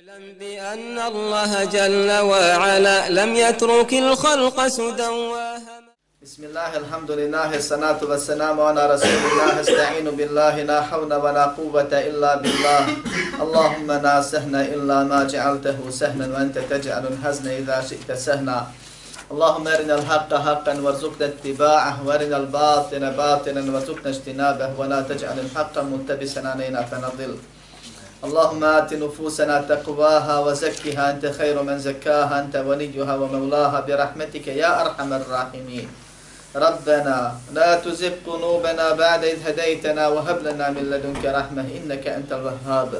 اعلم بأن الله جل وعلا لم يترك الخلق سدى بسم الله الحمد لله الصلاة والسلام على رسول الله. استعين بالله لا حول ولا قوة إلا بالله. اللهم لا سهل إلا ما جعلته سهلا وأنت تجعل الحزن إذا شئت سهلا اللهم أرنا الحق حقا وارزقنا اتباعه وأرنا الباطل باطلا وارزقنا اجتنابه. ولا تجعل الحق ملتبسا علينا فنضل. اللهم آت نفوسنا تقواها وزكها أنت خير من زكاها أنت وليها ومولاها برحمتك يا أرحم الراحمين. ربنا لا تزغ قلوبنا بعد إذ هديتنا وهب لنا من لدنك رحمة إنك أنت الوهاب.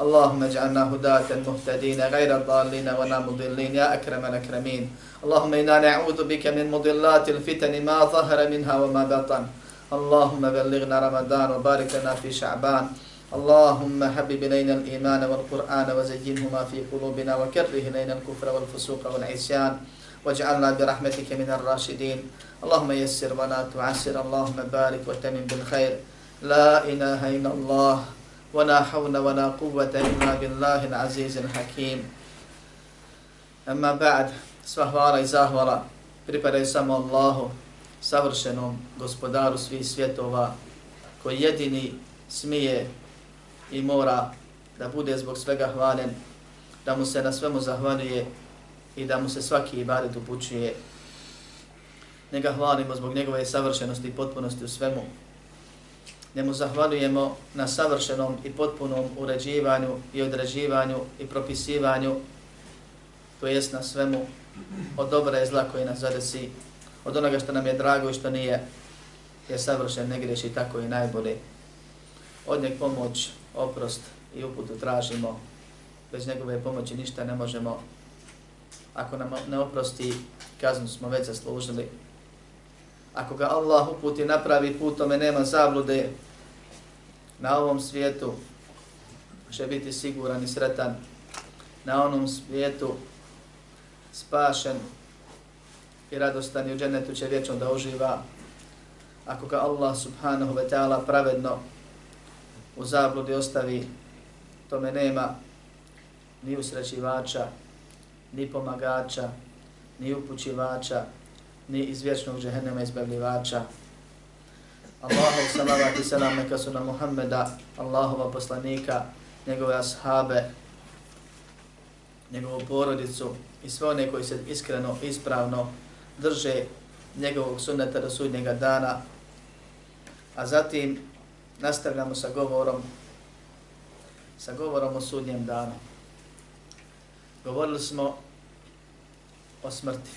اللهم اجعلنا هداة مهتدين غير الضالين ولا مضلين يا أكرم الأكرمين. اللهم إنا نعوذ بك من مضلات الفتن ما ظهر منها وما بطن. اللهم بلغنا رمضان وبارك لنا في شعبان. اللهم حبب إلينا الإيمان والقرآن وزينهما في قلوبنا وكره إلينا الكفر والفسوق والعصيان واجعلنا برحمتك من الراشدين اللهم يسر ولا تعسر اللهم بارك وتمن بالخير لا إله إلا الله ولا حول ولا قوة إلا بالله العزيز الحكيم أما بعد sva hvala i zahvala pripadaju samo Allahu, savršenom gospodaru svih svjetova, koji jedini smije i mora da bude zbog svega hvalen, da mu se na svemu zahvaljuje i da mu se svaki ibadet upućuje. Njega hvalimo zbog njegove savršenosti i potpunosti u svemu. Njemu zahvaljujemo na savršenom i potpunom uređivanju i određivanju i propisivanju, to jest na svemu od dobra i zla koji nas zadesi, od onoga što nam je drago i što nije, je savršen, ne greši tako i najbolje. Od njeg pomoć, oprost i uputu tražimo, bez njegove pomoći ništa ne možemo. Ako nam ne oprosti, kaznu smo već zaslužili. Ako ga Allah uputi napravi put, tome nema zablude na ovom svijetu, će biti siguran i sretan. Na onom svijetu spašen i radostan i u džennetu će vječno da uživa. Ako ga Allah subhanahu wa ta'ala pravedno u zabludi ostavi, tome nema ni usrećivača, ni pomagača, ni upućivača, ni iz vječnog džehennema izbavljivača. Allahu salavat i salam neka su na Muhammeda, Allahova poslanika, njegove ashabe, njegovu porodicu i sve one koji se iskreno, ispravno drže njegovog sunneta do sudnjega dana. A zatim nastavljamo sa govorom sa govorom o sudnjem danu. Govorili smo o smrti.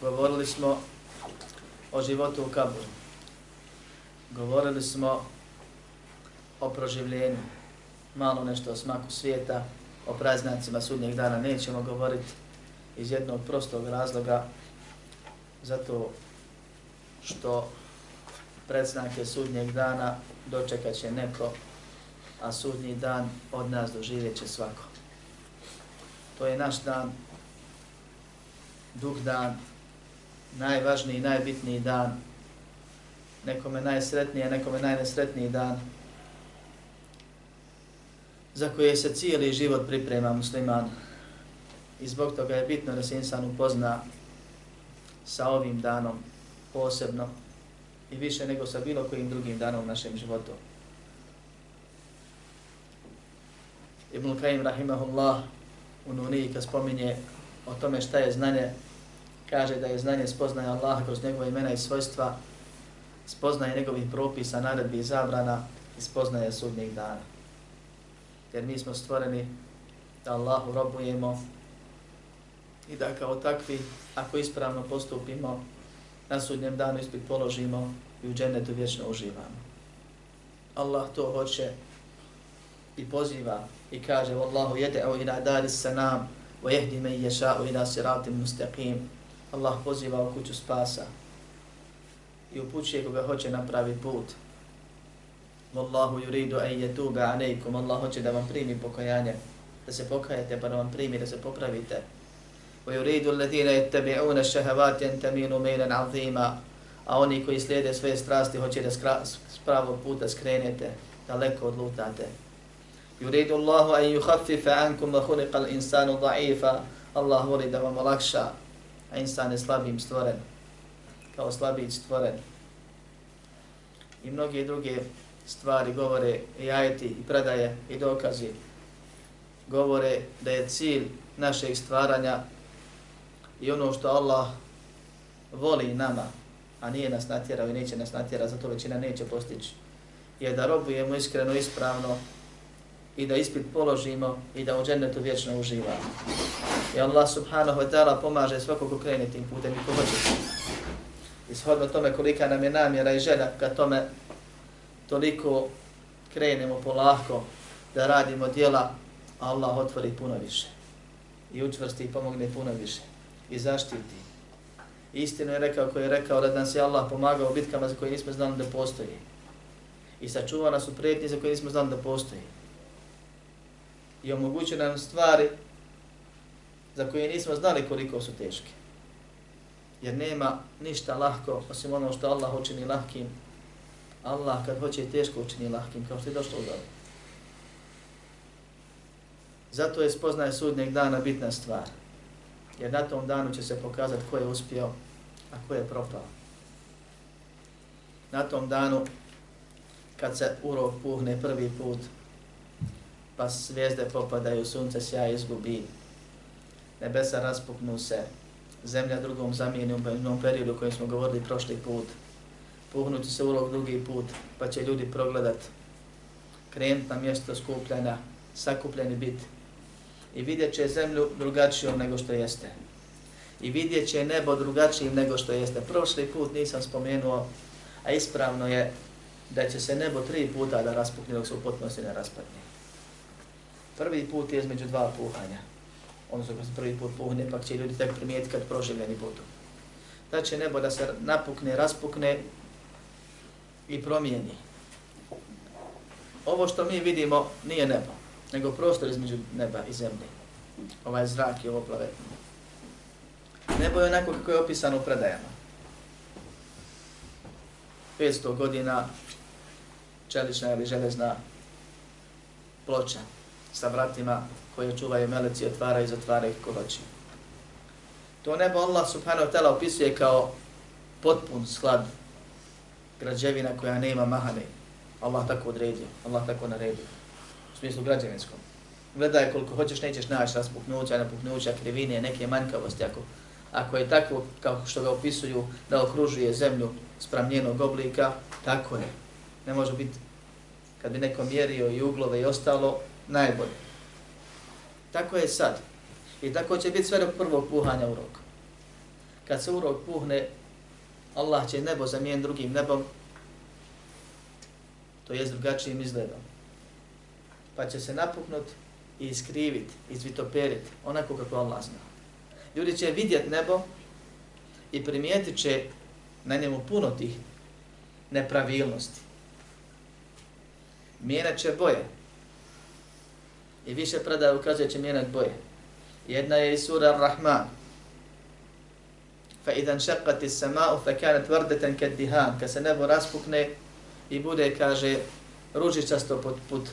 Govorili smo o životu u kaburu. Govorili smo o proživljenju. Malo nešto o smaku svijeta, o praznacima sudnjeg dana nećemo govoriti iz jednog prostog razloga, zato što predznake sudnjeg dana dočekat će neko, a sudnji dan od nas doživjet će svako. To je naš dan, dug dan, najvažniji, najbitniji dan, nekome najsretniji, a nekome najnesretniji dan, za koje se cijeli život priprema musliman. I zbog toga je bitno da se insan upozna sa ovim danom posebno i više nego sa bilo kojim drugim danom u našem životu. Ibn Kajim rahimahullah u Nunijika spominje o tome šta je znanje, kaže da je znanje spoznaje Allah kroz njegove imena i svojstva, spoznaje njegovih propisa, naredbi i zabrana i spoznaje sudnjeg dana jer mi smo stvoreni da Allahu robujemo i da kao takvi, ako ispravno postupimo, na sudnjem danu ispit položimo i u džennetu vječno uživamo. Allah to hoće i poziva i kaže Wallahu jede'u ila dari sanam wa jehdi me ješa'u ila siratim mustaqim. Allah poziva u kuću spasa i upućuje koga hoće napravi put. Wallahu yuridu an yatuba alaykum. Allah hoće da vam primi pokajanje, da se pokajete, pa da vam primi, da se popravite. Wa yuridu alladhina yattabi'una ash-shahawati an tamilu maylan 'azima. A oni koji slijede svoje strasti hoće da s pravog puta skrenete, daleko odlutate. Yuridu Allahu an yukhaffifa ankum wa khuliqa al-insanu da'ifa. Allah voli da vam olakša, a insan je slabim stvoren, kao slabić stvoren. I mnoge druge stvari govore i ajeti i predaje i dokazi govore da je cilj našeg stvaranja i ono što Allah voli nama, a nije nas natjerao i neće nas natjerao, zato većina neće postići, je da robujemo iskreno, ispravno i da ispit položimo i da u džennetu vječno uživamo. I Allah subhanahu wa ta'ala pomaže svako ko krene tim putem i ko hoće. I shodno tome kolika nam je namjera i želja ka tome toliko krenemo polako da radimo dijela, Allah otvori puno više. I učvrsti i pomogne puno više. I zaštiti. Istinu je rekao koji je rekao da nas je Allah pomagao u bitkama za koje nismo znali da postoji. I sačuvao nas u prijetnji za koje nismo znali da postoji. I omogućio nam stvari za koje nismo znali koliko su teške. Jer nema ništa lahko osim ono što Allah učini lahkim. Allah kad hoće teško učini lahkim, kao što je došlo u dobu. Zato je spoznaje sudnjeg dana bitna stvar. Jer na tom danu će se pokazati ko je uspio, a ko je propao. Na tom danu, kad se urok puhne prvi put, pa zvijezde popadaju, sunce sja izgubi, nebesa raspuknu se, zemlja drugom zamijeni u jednom periodu o kojem smo govorili prošli put, puhnuti se urok drugi put, pa će ljudi progledat, krenut na mjesto skupljanja, sakupljeni bit i vidjet će zemlju drugačijom nego što jeste. I vidjet će nebo drugačijim nego što jeste. Prošli put nisam spomenuo, a ispravno je da će se nebo tri puta da raspukne dok se u potpunosti ne raspadne. Prvi put je između dva puhanja. Odnosno kad se prvi put puhne, pa će ljudi tek primijeti kad proživljeni budu. Da će nebo da se napukne, raspukne i promijeni. Ovo što mi vidimo nije nebo, nego prostor između neba i zemlje. Ovaj zrak i ovo plavetno. Nebo je onako kako je opisano u predajama. 500 godina čelična ili železna ploča sa vratima koje čuvaju meleci, otvara i zatvara ih hoće. To nebo Allah subhanahu wa ta'ala opisuje kao potpun sklad građevina koja nema mahane. Allah tako odredio, Allah tako naredio. U smislu građevinskom. Gledaj koliko hoćeš, nećeš naći raspuknuća, napuknuća, krivine, neke manjkavosti. Ako, ako je tako kao što ga opisuju da okružuje zemlju sprem njenog oblika, tako je. Ne može biti, kad bi neko mjerio i uglove i ostalo, najbolje. Tako je sad. I tako će biti sve do prvog puhanja uroka. Kad se urok puhne, Allah će nebo zamijen drugim nebom, to je drugačijim izgledom. Pa će se napuknut i iskrivit, izvitoperit, onako kako Allah zna. Ljudi će vidjet nebo i primijetit će na njemu puno tih nepravilnosti. Mijenat će boje. I više predaje ukazuje će mijenat boje. Jedna je i sura Ar-Rahman. Fa idan šakati sama'u fa kanat vrdeten kad dihan. Kad se nebo raspukne i bude, kaže, ružičasto pod put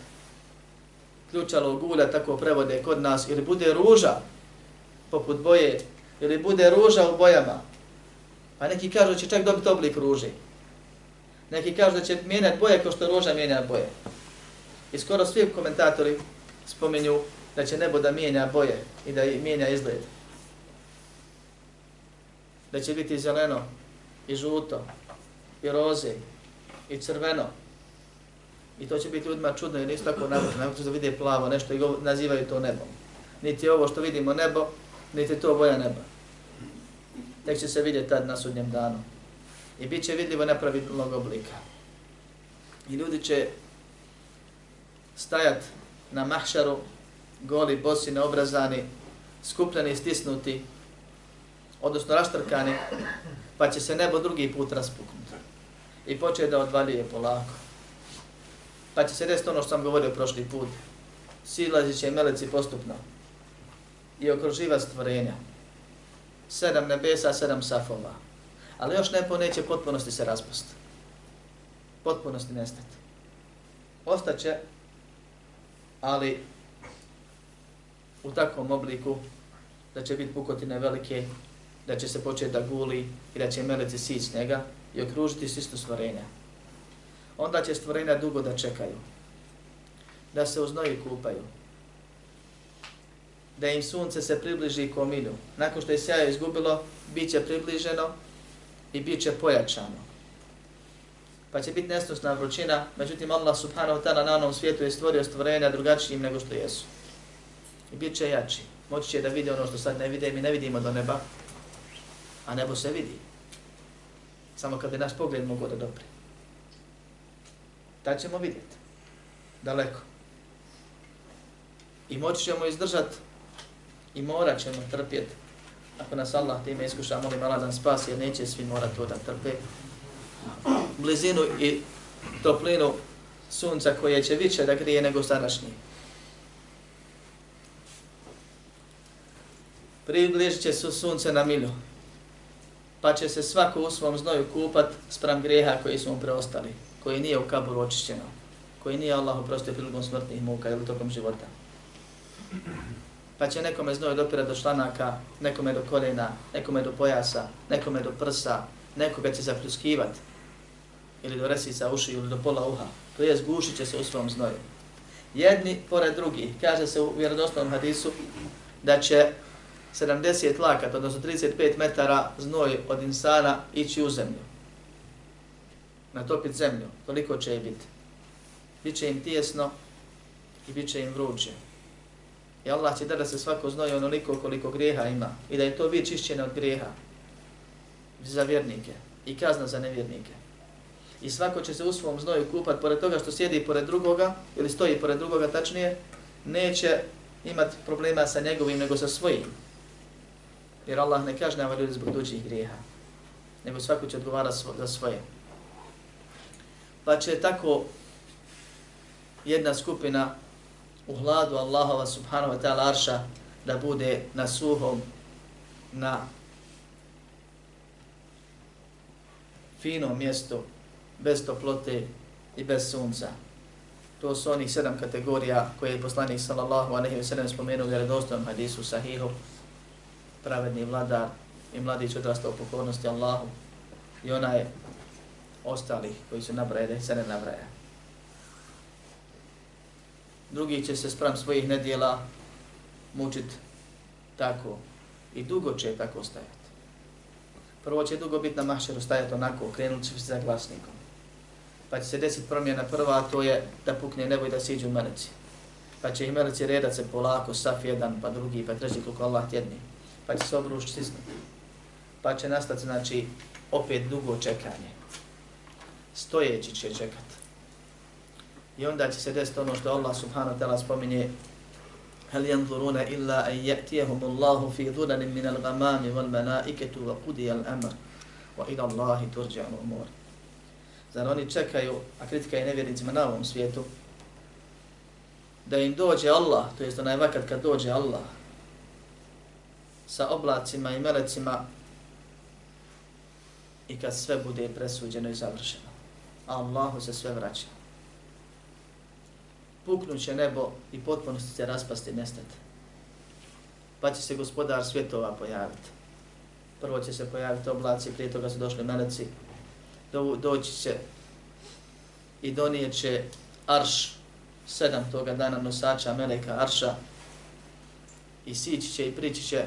ključalo gulja, tako prevode kod nas, ili bude ruža poput boje, ili bude ruža u bojama, Pa neki kažu da će čak dobiti oblik ruže. Neki kažu da će mijenjati boje kao što ruža mijenja boje. I skoro svi komentatori spominju da će nebo da mijenja boje i da mijenja izgled. Da će biti zeleno i žuto i roze i crveno. I to će biti ljudima čudno jer nisu tako navrlo. Neko da vide plavo nešto i nazivaju to nebom. Niti ovo što vidimo nebo, niti to boja neba tek će se vidjeti tad na sudnjem danu. I bit će vidljivo nepravilnog oblika. I ljudi će stajat na mahšaru, goli, bosi, neobrazani, skupljeni, stisnuti, odnosno raštrkani, pa će se nebo drugi put raspuknuti. I poče da odvaljuje polako. Pa će se desiti ono što sam govorio prošli put. Silazit će meleci postupno i okruživa stvorenja sedam nebesa, sedam safova. Ali još nepo neće potpunosti se raspust. Potpunosti nestati. Ostaće ali u takvom obliku da će biti pukotine velike, da će se početi da guli i da će meleci sići njega i okružiti sistu stvorenja. Onda će stvorenja dugo da čekaju, da se u znoji kupaju, da im sunce se približi ko. Nakon što je sjajo izgubilo, bit će približeno i bit će pojačano. Pa će biti nesnosna vrućina, međutim Allah subhanahu wa ta'ala na onom svijetu je stvorio stvorenja drugačijim nego što jesu. I bit će jači. Moći će da vide ono što sad ne vide, mi ne vidimo do neba, a nebo se vidi. Samo kad je naš pogled mogu da dopri. Tad ćemo vidjeti. Daleko. I moći ćemo izdržati i morat ćemo trpjeti. Ako nas Allah time iskuša, molim Allah da nas spasi, jer neće svi morati to da trpe. Blizinu i toplinu sunca koje će više da grije nego sadašnji. Približit će su sunce na milju, pa će se svako u svom znoju kupat sprem greha koji su mu preostali, koji nije u kaburu očišćeno, koji nije Allah oprostio prilikom smrtnih muka ili tokom života pa će nekome znoj dopira do šlanaka, nekome do kolena, nekome do pojasa, nekome do prsa, nekoga će zapljuskivati ili do resica uši ili do pola uha. To je zgušit će se u svom znoju. Jedni pored drugih, kaže se u vjerodostavnom hadisu, da će 70 lakat, odnosno 35 metara znoj od insana ići u zemlju. Natopit zemlju, toliko će i biti. Biće im tijesno i bit će im vruće. I Allah će da se svako znoji onoliko koliko grijeha ima. I da je to vid čišćeno od grijeha za vjernike i kazna za nevjernike. I svako će se u svom znoju kupat pored toga što sjedi pored drugoga, ili stoji pored drugoga tačnije, neće imati problema sa njegovim nego sa svojim. Jer Allah ne kaže nama ljudi zbog tuđih grijeha, nego svako će odgovara za svoje. Pa će tako jedna skupina u hladu Allahova subhanahu wa ta'ala arša da bude na suhom, na fino mjesto, bez toplote i bez sunca. To su onih sedam kategorija koje je poslanik sallallahu alaihi wa sallam spomenuo u redostojnom hadisu sahihu, pravedni vladar i mladić odrastao u pokornosti Allahu. I onaj ostalih koji su nabraje, da se ne nabraja drugi će se sprem svojih nedjela mučit tako i dugo će tako stajati. Prvo će dugo biti na mahšeru stajati onako, krenut će se za glasnikom. Pa će se desiti promjena prva, a to je da pukne nebo i da siđu meleci. Pa će i meleci redat se polako, saf jedan, pa drugi, pa treći, koliko Allah tjedni. Pa će se obrušiti stisnuti. Pa će nastati, znači, opet dugo čekanje. Stojeći će čekati. I onda će se desiti ono što Allah subhanahu wa ta'ala spominje هل ينظرون إلا أن يأتيهم الله في ظلل من الغمام والملائكة وقضي الأمر وإلى الله ترجع الأمور Zar oni čekaju, a kritika je nevjernicima na ovom svijetu, da im dođe Allah, to jest onaj vakat kad dođe Allah, sa oblacima i melecima i kad sve bude presuđeno i završeno. A Allahu se sve vraća puknuće nebo i potpuno će se raspasti, nestati. Pa će se gospodar svjetova pojaviti. Prvo će se pojaviti oblaci, prije toga su došli meleci. Do, doći će i donijet će arš, sedam toga dana nosača meleka arša i sići će i prići će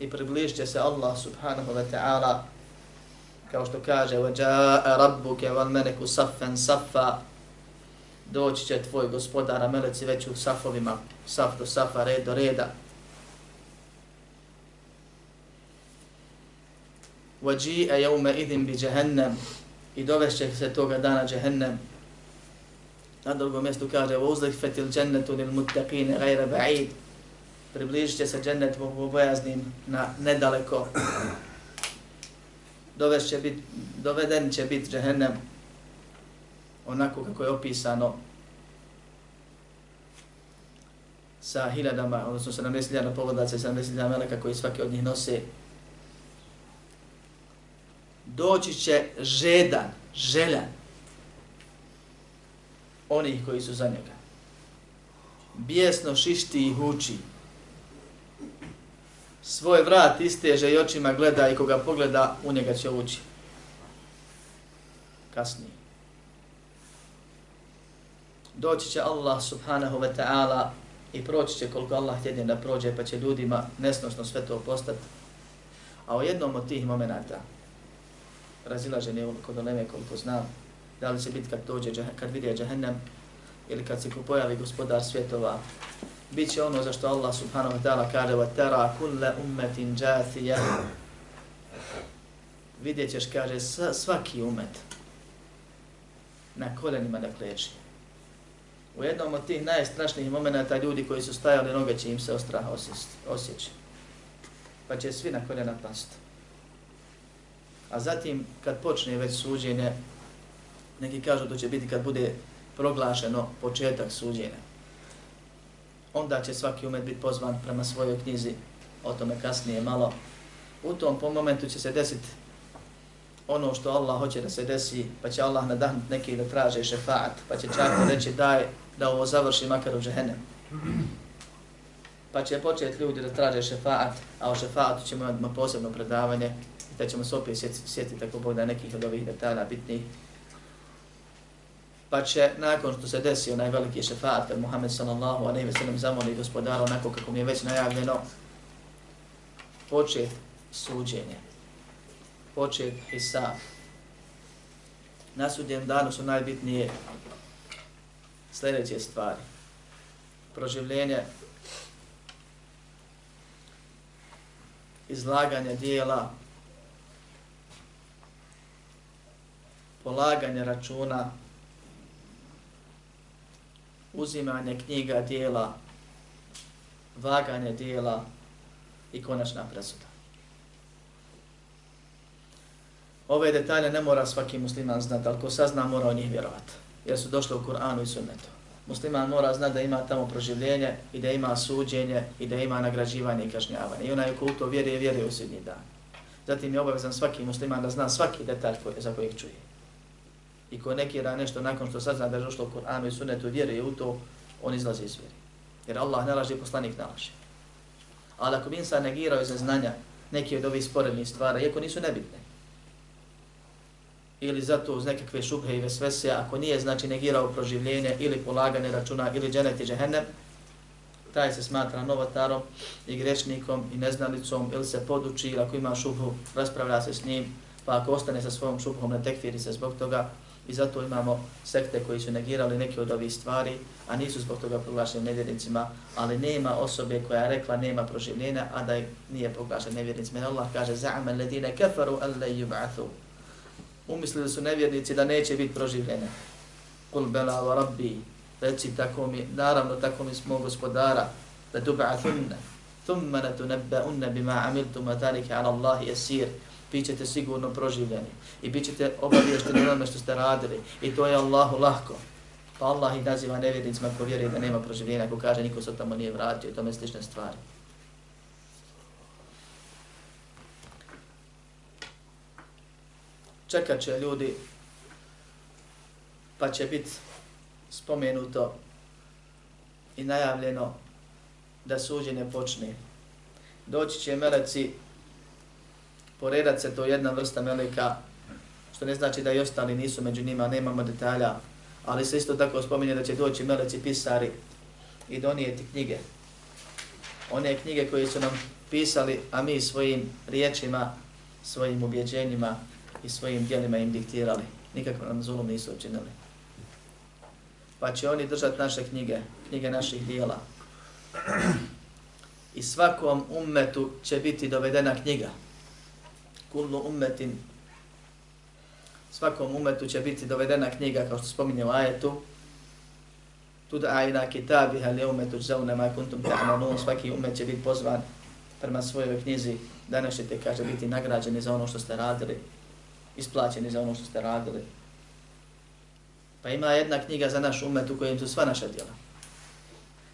i približit će se Allah subhanahu wa ta'ala kao što kaže وَجَاءَ رَبُّكَ وَالْمَلَكُ صَفًا صَفًا doći će tvoj gospodar, a meleci već u safovima, saf do safa, red do reda. Vaji a jaume idim bi džehennem i dovešće se toga dana džehennem. Na drugom mjestu kaže Vuzlih fetil džennetu nil muttaqine gajre ba'id. Približit će se džennet bogobojaznim na nedaleko. Dovešće bit, doveden će biti džehennem onako kako je opisano sa hiljadama, odnosno 70.000 povodaca i 70.000 meleka koji svaki od njih nose, doći će žedan, željan onih koji su za njega. bijesno šišti i huči. Svoj vrat isteže i očima gleda i koga pogleda, u njega će ući. Kasnije Doći će Allah subhanahu wa ta'ala i proći će koliko Allah htjedne da prođe, pa će ljudima nesnosno sve to postati. A u jednom od tih momenta, razilažen je kod oleme koliko znam, da li će biti kad dođe, kad vidje džahennem, ili kad se pojavi gospodar svjetova, bit će ono za što Allah subhanahu wa ta'ala kaže وَتَرَا كُلَّ أُمَّةٍ جَاثِيَ Vidjet ćeš, kaže, svaki umet na kolenima da kleči. U jednom od tih najstrašnijih momenta ljudi koji su stajali, noge će im se ostraha osjeći. Pa će svi na koljena pasti. A zatim, kad počne već suđenje, neki kažu to će biti kad bude proglašeno početak suđenja. Onda će svaki umet biti pozvan prema svojoj knjizi, o tome kasnije malo. U tom po momentu će se desiti ono što Allah hoće da se desi, pa će Allah nadahnuti neki da traže šefaat, pa će čak reći daj da ovo završi makar u džehennem. Pa će početi ljudi da traže šefaat, a o šefaatu ćemo imati posebno predavanje, i da ćemo se opet sjetiti, sjetiti tako Bog da nekih od ovih detalja bitnih pa će nakon što se desi onaj veliki šefat kad Muhammed sallallahu alejhi ve sellem zamoli gospodara onako kako mi je već najavljeno početi suđenje počet hisab na sudjem danu su najbitnije sljedeće stvari proživljenje izlaganje dijela polaganje računa uzimanje knjiga, dijela, vaganje dijela i konačna presuda. Ove detalje ne mora svaki musliman znati, ali ko sazna mora o njih vjerovati, jer su došli u Kur'anu i sunnetu. Musliman mora znati da ima tamo proživljenje i da ima suđenje i da ima nagrađivanje i kažnjavanje. I onaj ko u to vjeruje, vjeruje u sudnji dan. Zatim je obavezan svaki musliman da zna svaki detalj koji, za kojeg čuje i ko nekira nešto nakon što sazna da je došlo u Kur'anu i sunnetu vjeruje u to, on izlazi iz vjeri. Jer Allah ne laže, poslanik ne laže. Ali ako bi insan negirao iz znanja neki od ovih sporednih stvara, iako nisu nebitne, ili zato uz nekakve šubhe i vesvese, ako nije znači negirao proživljenje ili polagane računa ili dženet i džehennem, taj se smatra novotarom i grešnikom i neznalicom ili se poduči ili ako ima šubhu, raspravlja se s njim, pa ako ostane sa svojom šubhom, ne tekfiri se zbog toga, I zato imamo sekte koji su negirali neke od ovih stvari, a nisu zbog toga proglašeni nevjernicima, ali nema osobe koja je rekla nema proživljenja, a da nije proglašen nevjernicima. Allah kaže, za'ama ledine kafaru alle yub'athu. Umislili su nevjernici da neće biti proživljene. Kul bela wa rabbi, reci tako mi, naravno tako mi smo gospodara, da tub'athunna, thumma natunabba bima amiltum, a ala Allahi esir bit ćete sigurno proživljeni i bit ćete obaviješteni onome što ste radili i to je Allahu lahko. Pa Allah ih naziva nevjernicima ko vjeruje da nema proživljenja, ko kaže niko se tamo nije vratio, tome slične stvari. Čekat će ljudi, pa će biti spomenuto i najavljeno da suđenje počne. Doći će meleci poredat se to jedna vrsta meleka, što ne znači da i ostali nisu među njima, nemamo detalja, ali se isto tako spominje da će doći meleci pisari i donijeti knjige. One knjige koje su nam pisali, a mi svojim riječima, svojim ubjeđenjima i svojim dijelima im diktirali. Nikako nam zulum nisu učinili. Pa će oni držati naše knjige, knjige naših dijela. I svakom ummetu će biti dovedena knjiga kullu ummetin svakom ummetu će biti dovedena knjiga kao što spominje u ajetu tuda ajna kitabiha li umetu zavne ma kuntum ta'manun svaki ummet će biti pozvan prema svojoj knjizi danas ćete kaže biti nagrađeni za ono što ste radili isplaćeni za ono što ste radili pa ima jedna knjiga za naš umet u kojem su sva naša djela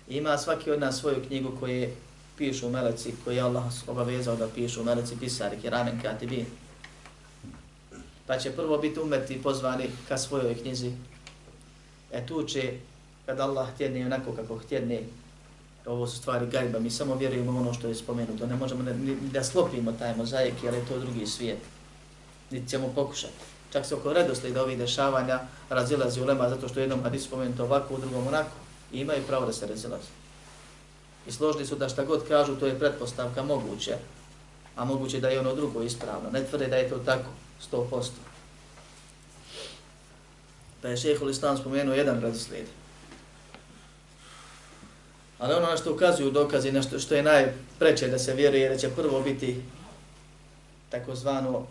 ima svaki od nas svoju knjigu koje pišu meleci koji je Allah obavezao da pišu meleci pisari, kiramen, katibin. Pa će prvo biti umeti pozvani ka svojoj knjizi. E tu će kad Allah htjedne onako kako htjedne, ovo su stvari gajba, mi samo vjerujemo ono što je spomenuto, ne možemo da, da slopimo taj mozaik, jer je to drugi svijet. Niti ćemo pokušati. Čak se oko redosti ovih dešavanja razilazi u lema, zato što jednom hadis spomenuto ovako, u drugom onako, i imaju pravo da se razilazi. I složni su da šta god kažu, to je pretpostavka moguće, a moguće da je ono drugo ispravno. Ne tvrde da je to tako, 100%. Pa je šehol Islam spomenuo jedan redoslijed. Ali ono na što ukazuju dokazi, na što, što je najpreće da se vjeruje, da će prvo biti takozvano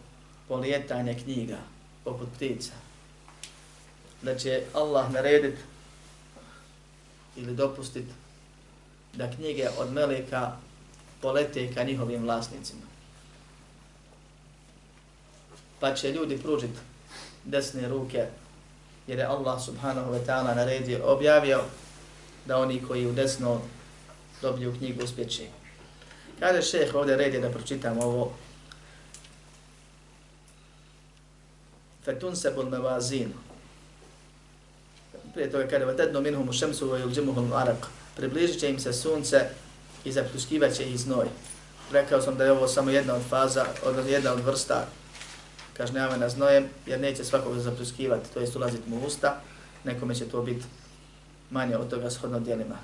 polijetanje knjiga, poput ptica. Da će Allah naredit ili dopustit da knjige od meleka polete ka njihovim vlasnicima. Pa će ljudi pružit desne ruke, jer je Allah subhanahu wa ta'ala naredio, objavio da oni koji u desno dobiju knjigu uspjeće. Kaže šeh ovdje red je da pročitam ovo. Fetun se bol mevazinu. Prije toga kada vatedno minhum u šemsu u ilđimuhum arak. Približit će im se sunce i zapljuskivat će ih znoj. Rekao sam da je ovo samo jedna od faza, od jedna od vrsta kažnjavanja znojem, jer neće svakog zapljuskivati, to jest ulaziti mu u usta, nekome će to biti manje od toga shodno dijelima.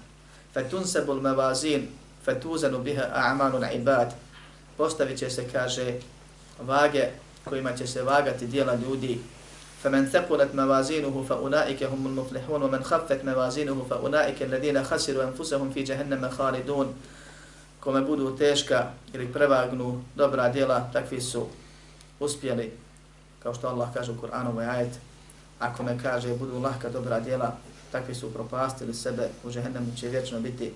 Fetunsebu l-mevazin, fetuzenu biha a'malu na ibad. Postavit će se, kaže, vage kojima će se vagati dijela ljudi. فمن ثقلت موازينه فأولئك هم المفلحون ومن خفت موازينه فأولئك الذين خسروا أنفسهم في جهنم خالدون kome budu teška ili prevagnu dobra djela, takvi su uspjeli, kao što Allah kaže u Kur'anu ovaj ajet, ako me kaže budu lahka dobra djela, takvi su propastili sebe, u žehennemu će vječno biti.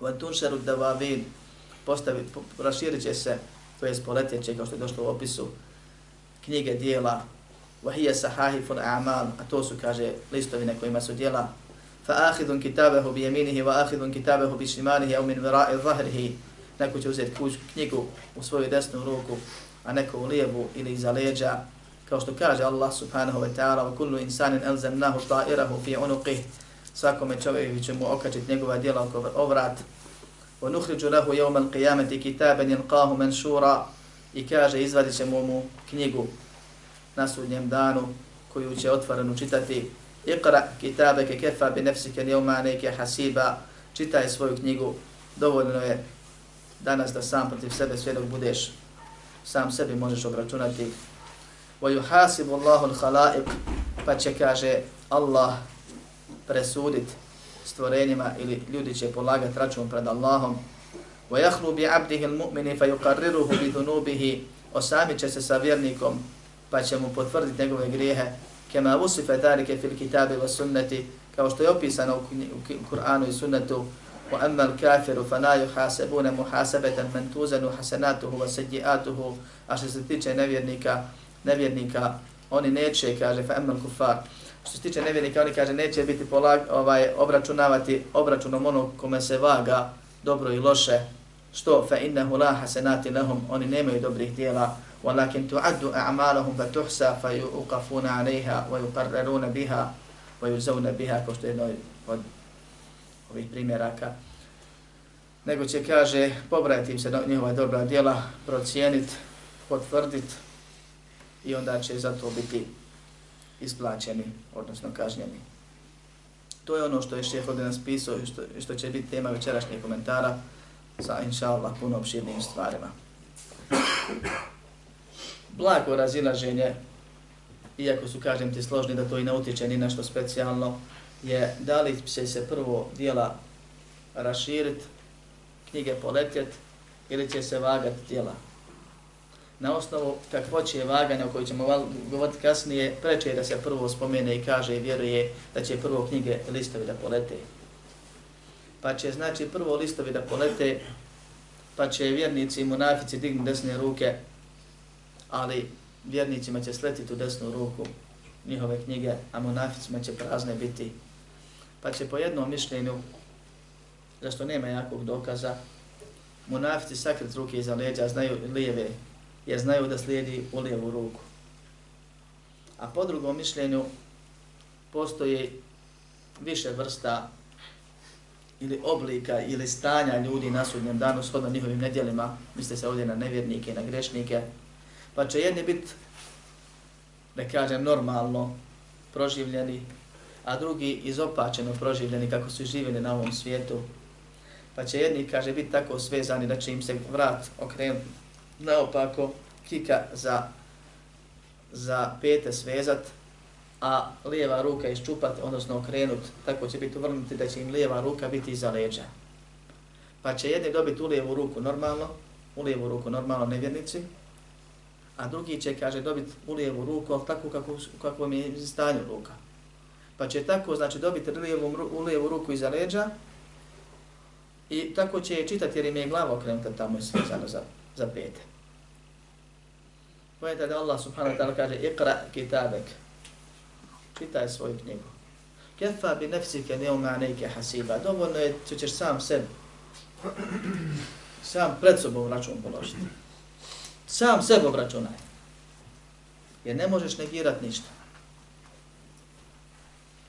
Van tunšeru davavin, postavi, raširit će se, to je spoletjeće, kao što je došlo u opisu, knjige dijela, vahije sahahifun a'mal, a to su, kaže, listovine kojima su dijela, fa ahidun kitabehu bi jeminihi, wa ahidun kitabehu bi šimanihi, au min vira'i zahrihi, neko će uzeti knjigu u svoju desnu ruku, a neko u lijevu ili iza leđa, kao što kaže Allah subhanahu wa ta'ala wa kullu insanin elzemnahu ta'irahu fi unuqih svakome čovjeku će mu okačiti njegova djela oko ovrat. wa nukhriđu lahu jevma l'qiyameti kitaben jelqahu menšura i kaže izvadit ćemo mu knjigu na sudnjem danu koju će otvorenu čitati iqra kitabeke kefa bi nefsike jevma neke hasiba čitaj svoju knjigu dovoljno je danas da sam protiv sebe sve dok budeš sam sebi možeš obračunati ويحاسب الله الخلائق pa će kaže Allah presudit stvorenjima ili ljudi će polagat račun pred Allahom ويخلو بعبده المؤمن فيقرره بذنوبه osami će se sa vjernikom pa će mu potvrditi njegove grijehe kema usife tarike fil kitabi wa sunnati kao što je opisano u Kur'anu i sunnetu وأما الكافر فلا يحاسبون محاسبة من توزن حسناته وسيئاته a što se tiče nevjernika nevjernika, oni neće, kaže, fa emel kufar, što se tiče nevjernika, oni kaže, neće biti polag, ovaj, obračunavati obračunom onog kome se vaga dobro i loše, što? Fa innahu la hasanati lahum, oni nemaju dobrih djela, walakin tu'addu a'maluhum fa tuhsa fa yuqafuna 'alayha wa yuqarraruna biha wa yuzawna biha kao što je jedno od ovih primjeraka. Nego će kaže pobrajati im se njihova dobra djela procijeniti potvrditi i onda će za to biti isplaćeni, odnosno kažnjeni. To je ono što je šeheh ovdje nas pisao i što, što će biti tema večerašnjih komentara sa, inša Allah, puno opširnim stvarima. Blago razilaženje, iako su, kažem ti, složni da to i ne utječe ni nešto specijalno, je da li će se prvo dijela raširit, knjige poletjet, ili će se vagati dijela na osnovu kakvoće vaganja o kojoj ćemo govoriti kasnije, preče da se prvo spomene i kaže i vjeruje da će prvo knjige listovi da polete. Pa će znači prvo listovi da polete, pa će vjernici i munafici dignu desne ruke, ali vjernicima će sletiti u desnu ruku njihove knjige, a munaficima će prazne biti. Pa će po jednom mišljenju, zašto nema jakog dokaza, munafici sakrit ruke iza leđa, znaju lijeve jer znaju da slijedi u lijevu ruku. A po drugom mišljenju postoji više vrsta ili oblika ili stanja ljudi na sudnjem danu shodno njihovim nedjelima, misle se ovdje na nevjernike i na grešnike, pa će jedni biti, da kažem, normalno proživljeni, a drugi izopačeno proživljeni kako su živjeli na ovom svijetu, pa će jedni, kaže, biti tako svezani da će im se vrat okrenuti naopako, kika za, za pete svezat, a lijeva ruka iščupat, odnosno okrenut, tako će biti uvrnuti da će im lijeva ruka biti iza leđa. Pa će jedni dobiti u lijevu ruku normalno, u lijevu ruku normalno nevjernici, a drugi će, kaže, dobiti u lijevu ruku, ali tako kako, kako mi je stanju ruka. Pa će tako, znači, dobiti lijevu, u lijevu ruku iza leđa i tako će je čitati jer im je glava okrenuta tamo i sve za, za pete. Pojete da Allah subhanahu wa ta'ala kaže, ikra kitabek, čitaj svoju knjigu. Kefa bi nefsike neuma neke hasiba. Dovoljno je, što ćeš sam sebi, sam pred sobom račun položiti. Sam sebe obračunaj. Jer ne možeš negirati ništa.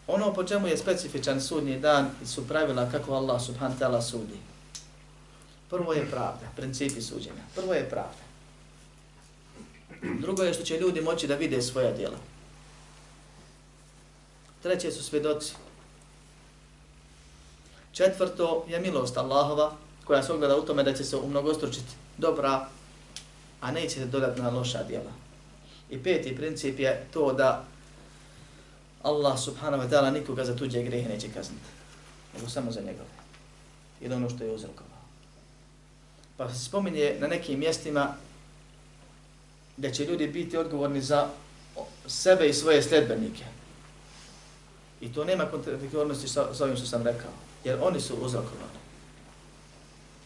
Ono po čemu je specifičan sudnji dan i su pravila kako Allah subhanahu ta'ala sudi. Prvo je pravda, principi suđenja. Prvo je pravda. Drugo je što će ljudi moći da vide svoja djela. Treće su svedoci. Četvrto je milost Allahova koja se ogleda u tome da će se umnogostručiti dobra, a neće se dodati na loša djela. I peti princip je to da Allah subhanahu wa ta'ala nikoga za tuđe grehe neće kazniti, nego samo za njegove. Ili ono što je uzrokovao. Pa se spominje na nekim mjestima da će ljudi biti odgovorni za sebe i svoje sledbenike. I to nema kontradiktornosti sa, sa ovim što sam rekao, jer oni su uzrokovani.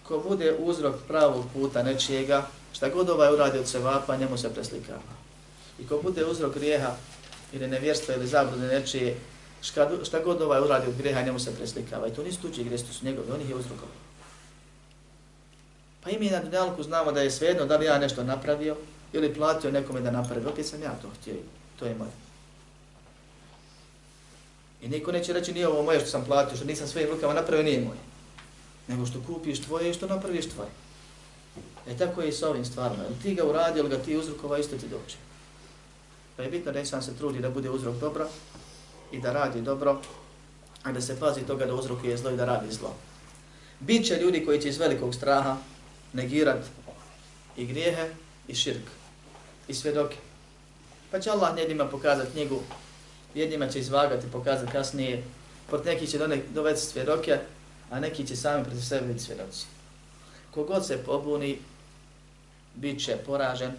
Ko bude uzrok pravog puta nečijega, šta god ovaj uradi od sevapa, njemu se preslikava. I ko bude uzrok grijeha ili nevjerstva ili zablude nečije, šta god ovaj uradi od grijeha, njemu se preslikava. I to nisu tuđi grijehi, to su njegovi, oni ih je uzrokovali. Pa i mi na dunjalku znamo da je svejedno da li ja nešto napravio ili platio nekome da napravi. Opet sam ja to htio, to je moje. I niko neće reći nije ovo moje što sam platio, što nisam svojim rukama napravio, nije moje. Nego što kupiš tvoje i što napraviš tvoje. E tako je i sa ovim stvarima. Ili ti ga uradi, ili ga ti uzrokova, isto ti doće. Pa je bitno da insan se trudi da bude uzrok dobro i da radi dobro, a da se pazi toga da uzrokuje zlo i da radi zlo. Biće ljudi koji će iz velikog straha negirat i grijehe i širk i svjedoke. Pa će Allah njedima pokazati knjigu jednima će izvagati, pokazati kasnije, pot neki će dovesti svjedoke, a neki će sami protiv sebe biti svjedoci. Kogod se pobuni, bit će poražen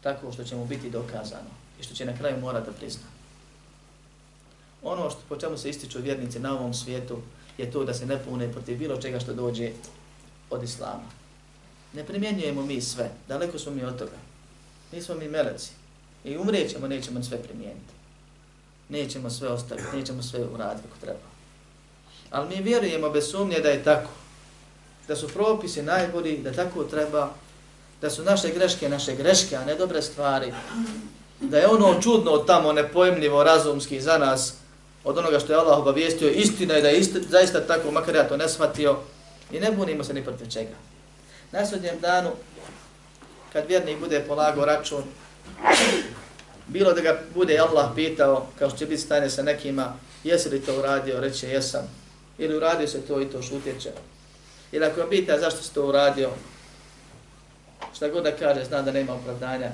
tako što će mu biti dokazano i što će na kraju morati da prizna. Ono što, po čemu se ističu vjernici na ovom svijetu je to da se ne pune protiv bilo čega što dođe od Islama. Ne primjenjujemo mi sve, daleko smo mi od toga. Mi smo mi meleci i umrijećemo, nećemo sve primijeniti nećemo sve ostaviti, nećemo sve uraditi kako treba. Ali mi vjerujemo bez sumnje da je tako. Da su propisi najbolji, da tako treba, da su naše greške naše greške, a ne dobre stvari. Da je ono čudno tamo, nepojemljivo, razumski za nas, od onoga što je Allah obavijestio, istina je da je isti, zaista tako, makar ja to ne shvatio, i ne bunimo se ni protiv čega. Na sudnjem danu, kad vjernik bude polagao račun, bilo da ga bude Allah pitao, kao što će biti stane sa nekima, jesi li to uradio, reće jesam, ili uradio se to i to šutjeće. Ili ako ga pita zašto si to uradio, šta god da kaže, zna da nema opravdanja,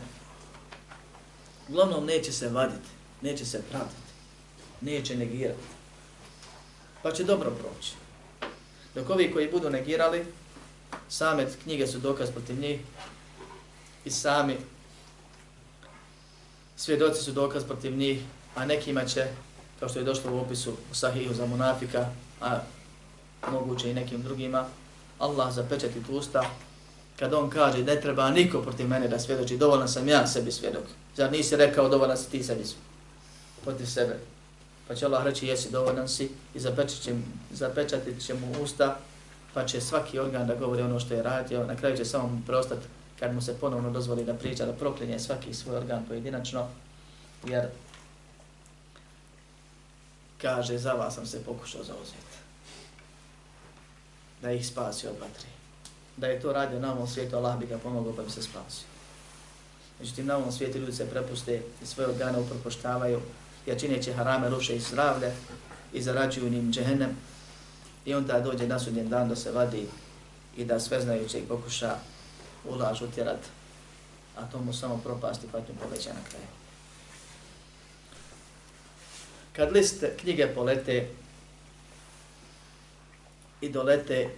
uglavnom neće se vaditi, neće se pravdati, neće negirati, pa će dobro proći. Dok ovi koji budu negirali, same knjige su dokaz protiv njih i sami svjedoci su dokaz protiv njih, a nekima će, kao što je došlo u opisu u sahihu za munafika, a moguće i nekim drugima, Allah zapečati usta, kad on kaže ne treba niko protiv mene da svjedoči, dovoljno sam ja sebi svjedok. Zar nisi rekao dovoljno si ti sebi protiv sebe? Pa će Allah reći jesi dovoljan si i zapečatit će mu usta, pa će svaki organ da govori ono što je radio, na kraju će samo prostati kad mu se ponovno dozvoli da priča, da proklinje svaki svoj organ pojedinačno, jer kaže, za vas sam se pokušao zauzeti. Da ih spasi od vatre. Da je to radio na ovom svijetu, Allah bi ga pomogao pa bi se spasio. Međutim, na ovom svijetu ljudi se prepuste i svoje organe upropoštavaju, jer čineći harame ruše i zdravlje i zarađuju njim džehennem. I onda dođe na sudnjen dan da se vadi i da sve znajuće i pokuša ulaž utjerat, a to mu samo propasti patnju poveća na kraju. Kad list knjige polete i dolete,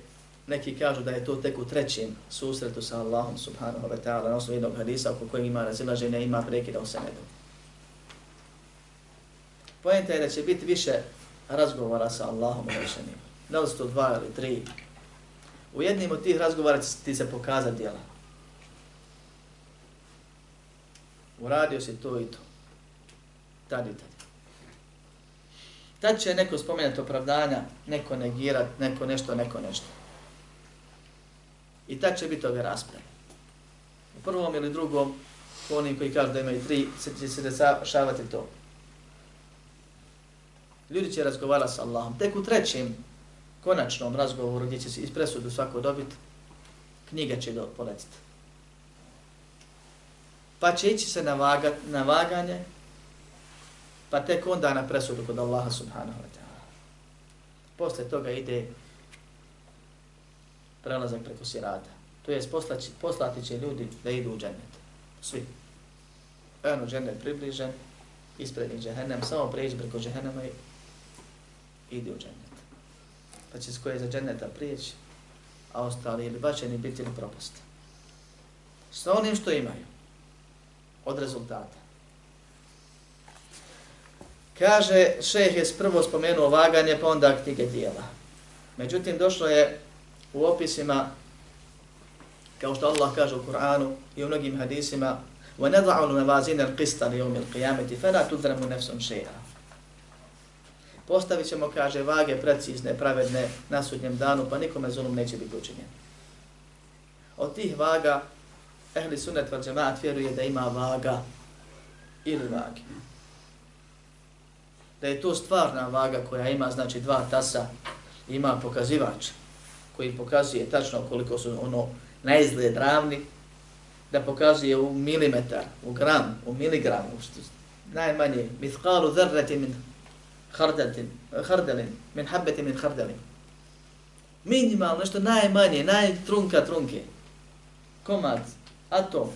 neki kažu da je to tek u trećem susretu sa Allahom subhanahu wa ta'ala na osnovu jednog hadisa oko kojeg ima razilaženja, ima prekida u senedu. Pojenta je da će biti više razgovora sa Allahom rešenim. Da li su to dva ili tri. U jednim od tih razgovora će ti se pokazati djela. Uradio si to i to. Tad i tad. Tad će neko spomenuti opravdanja, neko negirat, neko nešto, neko nešto. I tad će biti ove rasprave. U prvom ili drugom, oni koji kažu da imaju tri, će se dešavati to. Ljudi će razgovarati sa Allahom. Tek u trećem, konačnom razgovoru gdje će se iz presudu svako dobiti, knjiga će do poletiti. Pa će ići se na, vaga, na vaganje, pa tek onda na presudu kod Allaha subhanahu wa ta'ala. Posle toga ide prelazak preko sirata. To je poslati, poslati će ljudi da idu u džennet. Svi. Eno džennet približen, ispred njih džehennem, samo pređi preko džehennema i ide u džennet. Pa će koje za dženneta prijeći, a ostali ili bačeni biti ili propast. Sa onim što imaju od rezultata. Kaže, šeh je prvo spomenuo vaganje, pa onda knjige dijela. Međutim, došlo je u opisima, kao što Allah kaže u Kur'anu i u mnogim hadisima, وَنَضَعُ الْمَوَازِينَ الْقِسْتَ لِيَوْمِ الْقِيَامَةِ فَلَا تُذْرَمُ نَفْسٌ شَيْئًا Postavit ćemo, kaže, vage precizne, pravedne na sudnjem danu, pa nikome zulum neće biti učinjen. Od tih vaga, ehli sunet val džemaat vjeruje da ima vaga ili vage. Da je to stvarna vaga koja ima, znači, dva tasa, ima pokazivač koji pokazuje tačno koliko su ono na izgled ravni, da pokazuje u milimetar, u gram, u miligram, u najmanje, mithqalu dhrrati min hardelin, hardelin, min habbeti min hardelin. Minimalno, nešto najmanje, najtrunka trunke. Komad, atom.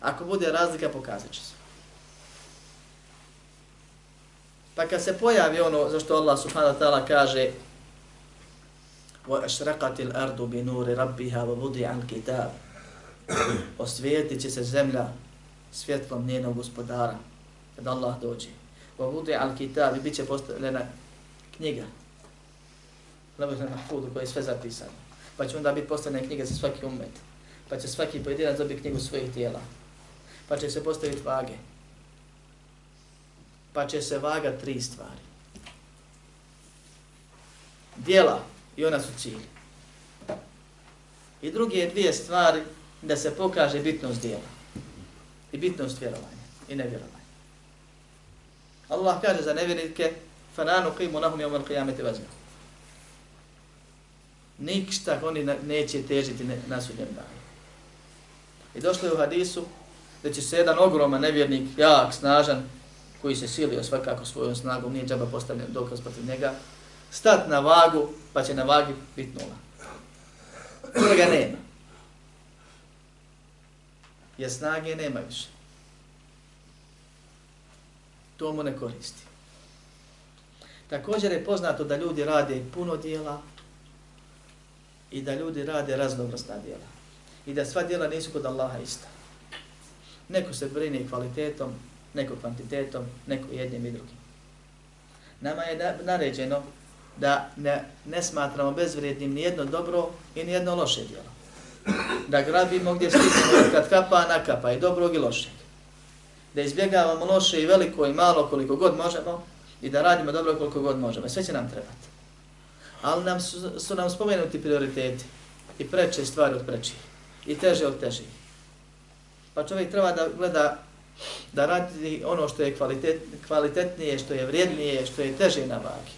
Ako bude razlika, pokazat će se. Pa kad se pojavi ono za što Allah subhanahu wa ta'ala kaže وَأَشْرَقَتِ الْأَرْضُ بِنُورِ رَبِّهَا وَبُدِعَ الْكِتَابِ Osvijetit će se zemlja svjetlom njenog gospodara kad Allah dođe. wa vudi al kitab i bit će postavljena knjiga. Lebih na mahfudu koji je sve zapisano. Pa će onda biti postavljena knjiga za svaki umet. Pa će svaki pojedinac dobiti knjigu svojih tijela. Pa će se postaviti vage. Pa će se vaga tri stvari. Dijela i ona su cilj. I druge dvije stvari da se pokaže bitnost dijela. I bitnost vjerovanja i nevjerovanja. Allah kaže za nevjernike fananu qimu lahum yawm al-qiyamati wazna. Nikšta oni neće težiti na sudnjem danu. I došlo je u hadisu da će se jedan ogroman nevjernik, jak, snažan, koji se silio svakako svojom snagom, nije džaba postavljen dokaz protiv njega, stat na vagu, pa će na vagi biti nula. Toga nema. Jer snage nema više. To mu ne koristi. Također je poznato da ljudi rade puno dijela i da ljudi rade raznovrsna dijela. I da sva dijela nisu kod Allaha ista. Neko se brine kvalitetom, neko kvantitetom, neko jednim i drugim. Nama je naređeno da ne, ne smatramo bezvrijednim ni jedno dobro i ni jedno loše djelo. Da grabimo gdje stignemo kad kapa, nakapa i dobrog i lošeg. Da izbjegavamo loše i veliko i malo koliko god možemo i da radimo dobro koliko god možemo. Sve će nam trebati. Ali nam su, su nam spomenuti prioriteti i preče stvari od prečih i teže od težih. Pa čovjek treba da gleda da radi ono što je kvalitet, kvalitetnije, što je vrijednije, što je teže na vagi.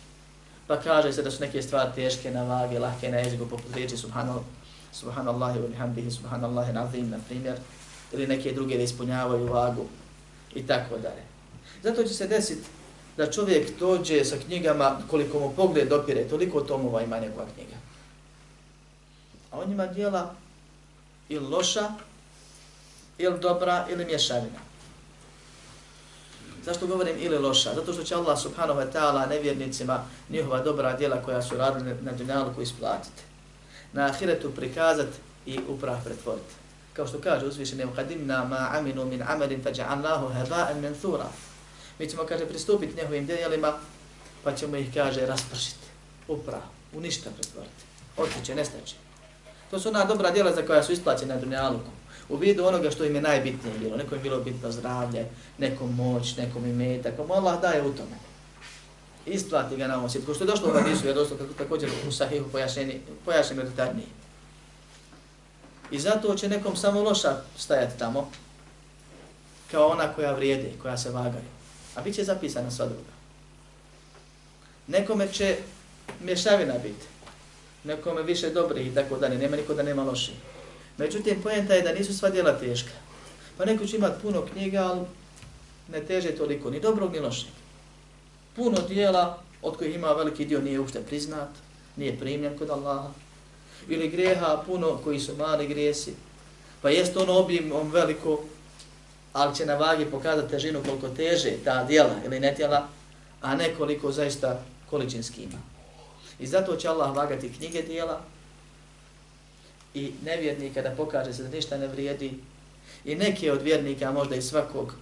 Pa kaže se da su neke stvari teške na vagi, lahke na jeziku, poput riječi subhanallah, subhanallahi bihamdihi, subhanallahi na primjer, ili neke druge da ispunjavaju vagu i tako dalje. Zato će se desiti da čovjek dođe sa knjigama koliko mu pogled dopire, toliko tomova ima njegova knjiga. A on ima dijela ili loša, ili dobra, ili mješavina. Zašto govorim ili loša? Zato što će Allah subhanahu wa ta'ala nevjernicima njihova dobra djela koja su radili na dunjalku koji isplatiti. Na ahiretu prikazati i uprah pretvoriti. Kao što kaže uzvišeni qadimna ma aminu min amalin faj'alnahu haba'an manthura. Mi ćemo kaže pristupiti njihovim djelima pa ćemo ih kaže raspršiti. Uprah, u ništa pretvoriti. Otiće, nestaće. To su ona dobra djela za koja su isplaćena na dunjalu u vidu onoga što im je najbitnije bilo. Nekom je bilo bitno zdravlje, nekom moć, nekom imetak, pa tako Allah daje u tome. Isplati ga na ovom svijetu. Što je došlo u hadisu, je došlo također u sahihu pojašnjeni, pojašnjeni detaljnije. I zato će nekom samo loša stajati tamo, kao ona koja vrijede, koja se vagaju. A bit će zapisana sva druga. Nekome će mješavina biti, nekome više dobrih i tako dalje, nema niko da nema loših. Međutim, pojenta je da nisu sva djela teška. Pa neko će imati puno knjiga, ali ne teže toliko, ni dobrog, ni lošeg. Puno dijela od kojih ima veliki dio nije ušte priznat, nije primljen kod Allaha. Ili greha puno koji su mali grijesi. Pa jest ono objemom veliko, ali će na vagi pokazati težinu koliko teže ta dijela ili ne dijela, a ne koliko zaista količinski ima. I zato će Allah vagati knjige dijela, i nevjernika da pokaže se da ništa ne vrijedi i neke od vjernika, možda i svakog,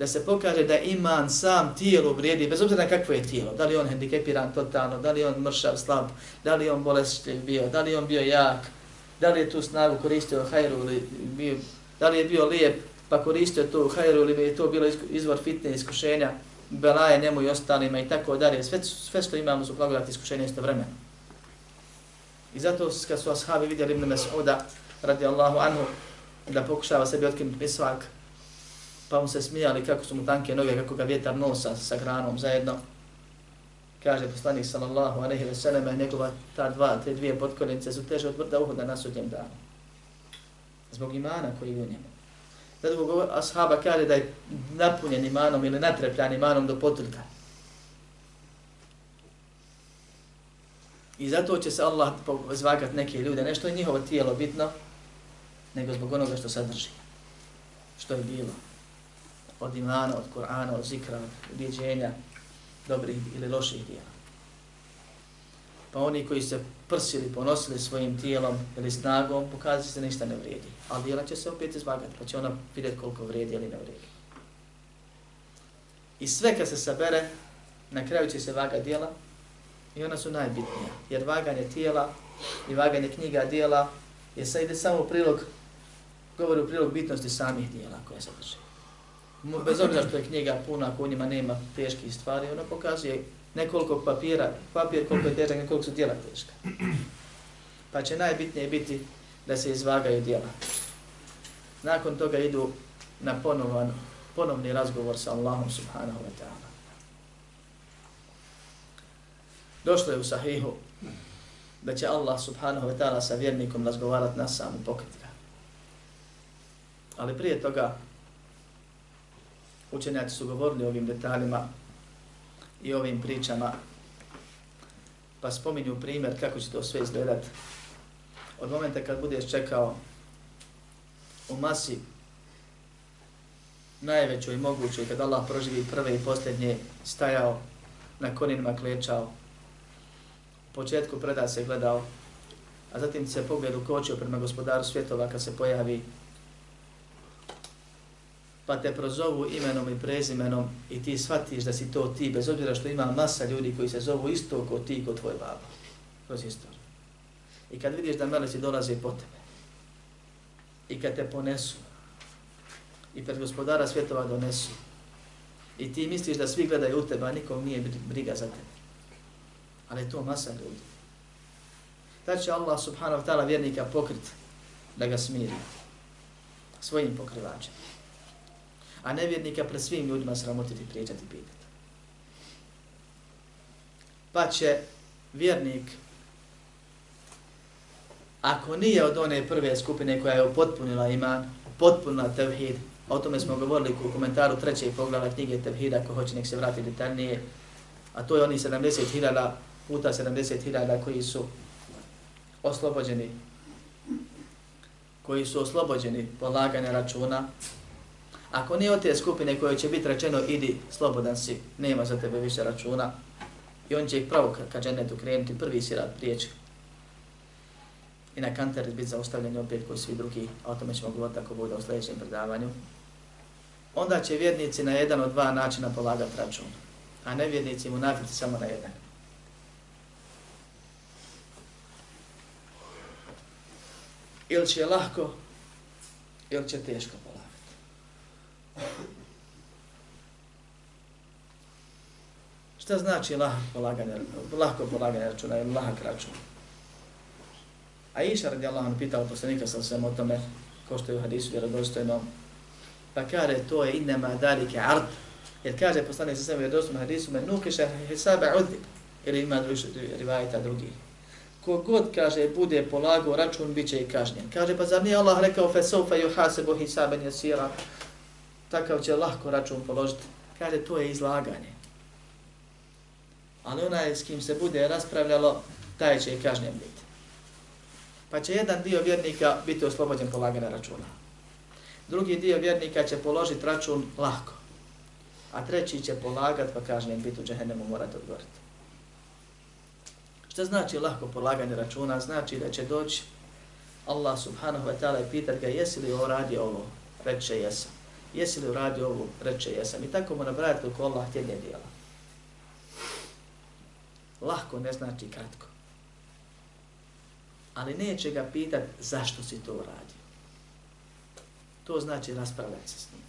da se pokaže da iman sam tijelo vrijedi, bez obzira na kakvo je tijelo, da li on hendikepiran totalno, da li on mršav, slab, da li on bolestljiv bio, da li on bio jak, da li je tu snagu koristio hajru ili bio, da li je bio lijep pa koristio tu hajru ili je to bilo izvor fitne iskušenja, belaje njemu i ostalima i tako dalje. Sve, sve što imamo su blagodati iskušenja isto vremena. I zato kad su ashabi vidjeli Ibn Mas'uda radijallahu anhu da pokušava sebi otkinuti misvak, pa mu se smijali kako su mu tanke noge, kako ga vjetar nosa sa granom zajedno. Kaže poslanik sallallahu alaihi ve selleme, njegova ta dva, te dvije potkoljenice su teže od vrda uhoda na sudnjem danu. Zbog imana koji je u njemu. Zato ashaba kaže da je napunjen imanom ili natrepljan imanom do potrka. I zato će se Allah zvagat neke ljude, nešto je njihovo tijelo bitno, nego zbog onoga što sadrži. Što je bilo. Od imana, od Kur'ana, od zikra, od ubjeđenja, dobrih ili loših dijela. Pa oni koji se prsili, ponosili svojim tijelom ili snagom, pokazali se ništa ne vrijedi. Ali dijela će se opet izvagati, pa će ona vidjeti koliko vrijedi ili ne vrijedi. I sve kad se sabere, na kraju će se vaga dijela, I ona su najbitnija. Jer vaganje tijela i vaganje knjiga dijela je sad ide samo u prilog, govori u prilog bitnosti samih dijela koje se drži. Bez obzira što je knjiga puna, ako u njima nema teških stvari, ona pokazuje nekoliko papira, papir koliko je težak, nekoliko su djela teška. Pa će najbitnije biti da se izvagaju djela. Nakon toga idu na ponovan, ponovni razgovor sa Allahom subhanahu wa ta'ala. Došlo je u sahihu da će Allah subhanahu wa ta'ala sa vjernikom razgovarati na samu pokretka. Ali prije toga učenjaci su govorili o ovim detaljima i ovim pričama pa spominju primjer kako će to sve izgledat. Od momenta kad budeš čekao u masi najvećoj mogućoj, kad Allah proživi prve i posljednje, stajao na konima klečao, početku preda se gledao, a zatim se pogled ukočio prema gospodaru svjetova kad se pojavi, pa te prozovu imenom i prezimenom i ti shvatiš da si to ti, bez obzira što ima masa ljudi koji se zovu isto kao ti, kao tvoj baba, kroz istoriju. I kad vidiš da meleci dolaze po tebe, i kad te ponesu, i pred gospodara svjetova donesu, i ti misliš da svi gledaju u tebe, a nikom nije briga za tebe ali to masa ljudi. Da će Allah subhanahu wa ta'ala vjernika pokrit da ga smiri svojim pokrivačem. A nevjernika pred svim ljudima sramotiti, priječati, pitati. Pa će vjernik, ako nije od one prve skupine koja je upotpunila iman, potpunila tevhid, o tome smo govorili u komentaru treće poglava knjige Tevhida, ako hoće nek se vrati detaljnije, a to je oni 70.000 puta 70.000 koji su oslobođeni koji su oslobođeni polaganja računa, ako nije od te skupine koje će biti rečeno idi slobodan si, nema za tebe više računa, i on će ih pravo ka, ka džennetu krenuti, prvi si rad prijeći. I na kanter biti zaustavljeni opet koji svi drugi, a o tome ćemo govoriti ako bude u sljedećem predavanju. Onda će vjernici na jedan od dva načina polagati račun, a nevjernici mu nafici samo na jedan. ili će lahko, ili će teško polagati. Šta znači lahko polaganje, lahko polaganje računa ili lahak račun? A Iša radijallahu anhu pitao poslanika sa svem o tome, ko što je u hadisu vjerodostojno, pa kaže to je innema dalike ard, jer kaže poslanik sa svem vjerodostojno hadisu, me nukiša hisabe udhib, ili ima drugi, rivajita drugi kogod kaže bude polago račun bit će i kažnjen. Kaže pa zar nije Allah rekao fe sofa yuhasibu hisaban yasira. Takav će lahko račun položiti. Kaže to je izlaganje. Ali onaj s kim se bude raspravljalo, taj će i kažnjen biti. Pa će jedan dio vjernika biti oslobođen polaganja računa. Drugi dio vjernika će položiti račun lahko. A treći će polagat pa kažnjen biti u džehennemu morati odgovoriti. Šta znači lahko polaganje računa? Znači da će doći Allah subhanahu wa ta'ala i pitat ga jesi li radi ovo? Reče jesam. Jesi li uradio ovo? Reče jesam. I tako mu nabrajati koliko Allah tjednje dijela. Lahko ne znači kratko. Ali neće ga pitat zašto si to uradio. To znači raspravljati se s njim.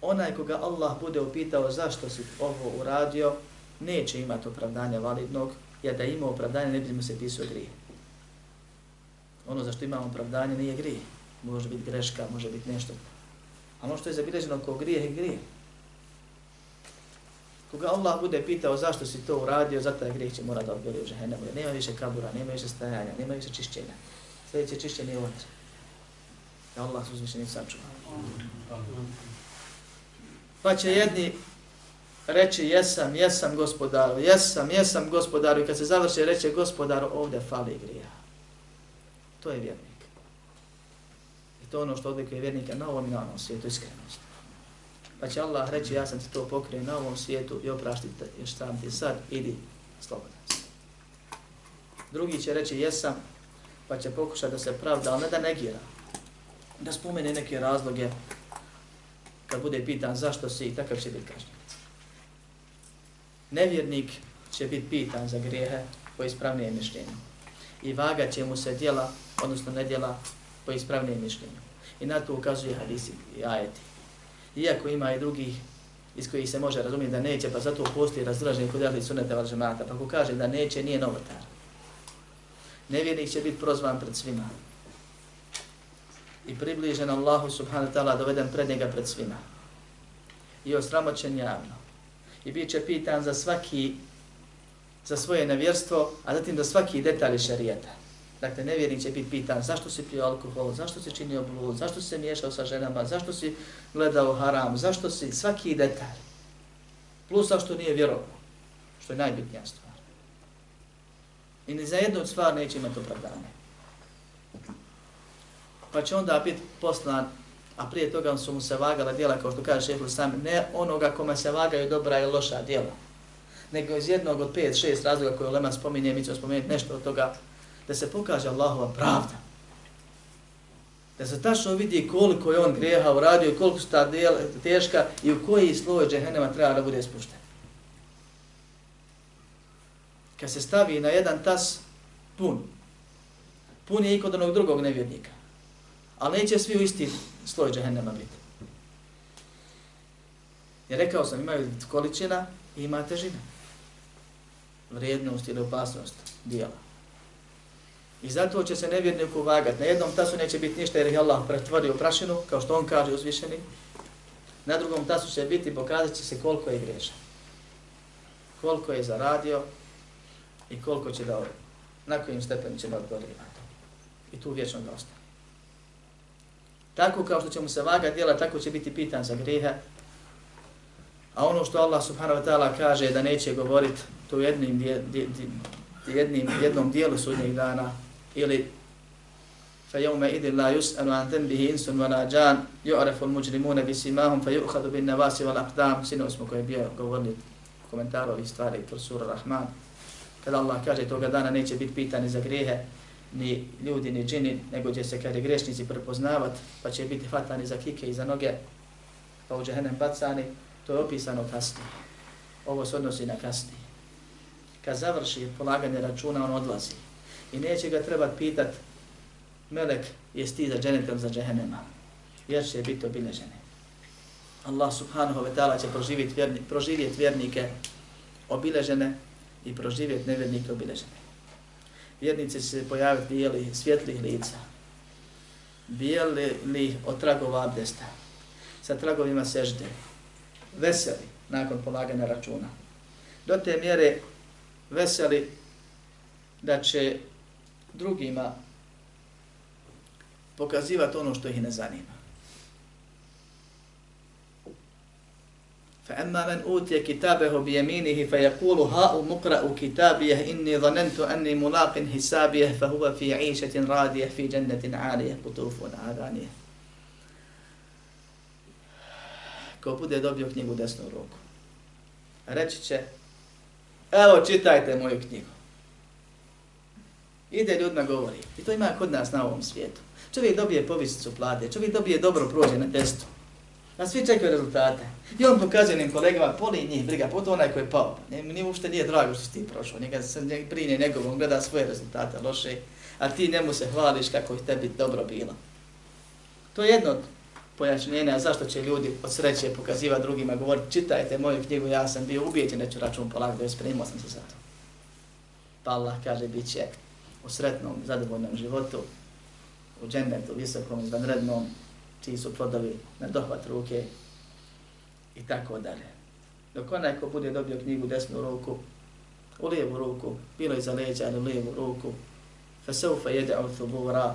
Onaj koga Allah bude upitao zašto si ovo uradio, neće imati opravdanja validnog, jer da ima opravdanje ne bi mu se pisao grije. Ono za što imamo opravdanje nije grije. Može biti greška, može biti nešto. A ono što je zabilježeno kao grije je grije. Koga Allah bude pitao zašto si to uradio, zato je grijeh će mora da odbjeli u žehennemu. Nema više kabura, nema više stajanja, nema više čišćenja. Sljedeće čišćenje je vatre. Da Allah su uzvišeni sačuva. Pa će jedni reći jesam, jesam gospodaru, jesam, jesam gospodaru i kad se završi reće gospodaru ovdje fali grija. To je vjerni. I to ono što odlikuje vjernika na ovom i na onom svijetu, iskrenost. Pa će Allah reći ja sam ti to pokrio na ovom svijetu i opraštite još sam ti sad, idi slobodan Drugi će reći jesam, pa će pokušati da se pravda, ali ne da negira. Da spomene neke razloge kad bude pitan zašto si i takav će biti kažnjen nevjernik će biti pitan za grijehe po ispravnijem mišljenju. I vaga će mu se dijela, odnosno ne djela, po ispravnijem mišljenju. I na to ukazuje hadisi i ajeti. Iako ima i drugih iz kojih se može razumjeti da neće, pa zato postoji razdraženje kod jahli sunete val žemata. Pa ko kaže da neće, nije novotar. Nevjernik će biti prozvan pred svima. I približen Allahu subhanahu ta'ala doveden pred njega pred svima. I osramoćen javno i bit će pitan za svaki za svoje nevjerstvo, a zatim za svaki detalj šarijeta. Dakle, nevjernik će biti pitan zašto si pio alkohol, zašto si činio blud, zašto si se miješao sa ženama, zašto si gledao haram, zašto si svaki detalj. Plus što nije vjerovao, što je najbitnija stvar. I ni za jednu stvar neće imati opravdanje. Pa će onda biti poslan a prije toga su mu se vagala djela, kao što kaže šehr sam, ne onoga kome se vagaju dobra i loša djela, nego iz jednog od pet, šest razloga koje Lema spominje, mi ćemo spomenuti nešto od toga, da se pokaže Allahova pravda. Da se tačno vidi koliko je on grijeha uradio i koliko su ta djela teška i u koji sloj džehennema treba da bude spušten. Kad se stavi na jedan tas pun, pun je i kod onog drugog nevjernika. Ali neće svi u isti sloj džehennema biti. Jer rekao sam, imaju količina i ima težina. Vrijednost ili opasnost dijela. I zato će se nevjerniku vagat. Na jednom tasu neće biti ništa jer je Allah pretvorio prašinu, kao što on kaže uzvišeni. Na drugom tasu će biti, pokazat će se koliko je grešan. Koliko je zaradio i koliko će da na kojim stepenu će da odgori na to. I tu vječno da ostane. Tako kao što će mu se vaga djela, tako će biti pitan za grijehe. A ono što Allah subhanahu wa ta'ala kaže da neće govorit to u jednim, jednim, jednom dijelu sudnjeg dana ili فيوم إذ لا يسأل عن ذنبه إنس ولا جان يعرف المجرمون بسماهم فيؤخذ بالنواس والأقدام سنو اسمه koji je bio govorni komentar ovih stvari kroz sura Rahman kada Allah kaže toga dana neće biti pitani za grijehe ni ljudi ni džini nego će se kada grešnici prepoznavat pa će biti hvatani za kike i za noge pa u džehennem bacani to je opisano kasnije ovo se odnosi na kasnije kad završi polaganje računa on odlazi i neće ga trebati pitati melek je ti za dženetom za džehennema, jer će biti obilježeni. Allah subhanahu wa ta'ala će proživjeti, vjerni, proživjeti vjernike obilježene i proživjeti nevjernike obilježene. Vjernici će se pojaviti bijeli, svjetlih lica, bijeli od tragova abdesta, sa tragovima sežde, veseli nakon polaganja računa. Do te mjere veseli da će drugima pokazivati ono što ih ne zanima. فأما من أوتي كتابه بيمينه فيقول ها مقرأ كتابيه إني ظننت أني ملاق حسابيه فهو في عيشة رادية في جنة عالية قطوف آذانية Ko bude dobio knjigu desnu ruku, reći će, evo čitajte moju knjigu. Ide ljudima govori. I to ima kod nas na ovom svijetu. Čovjek dobije povisicu plate, čovjek dobije dobro prođe na testu. A svi čekaju rezultate. I on pokazuje njim kolegama, poli njih, briga, potom onaj koji je pao. Nije uopšte nije drago što si ti prošao, njega se ne brine njegov, on gleda svoje rezultate loše, a ti njemu se hvališ kako je tebi dobro bilo. To je jedno pojašnjenje, a zašto će ljudi od sreće pokaziva drugima, govoriti, čitajte moju knjigu, ja sam bio ubijeđen, neću račun polagati, spremio sam se za to. Pa Allah kaže, bit će u sretnom, zadovoljnom životu, u džennetu, visokom, izvanrednom, čiji su plodovi na dohvat ruke i tako dalje. Dok onaj ko bude dobio knjigu desnu ruku, u lijevu ruku, bilo iza za leđa ili u lijevu ruku, fa seufa jede od thubura,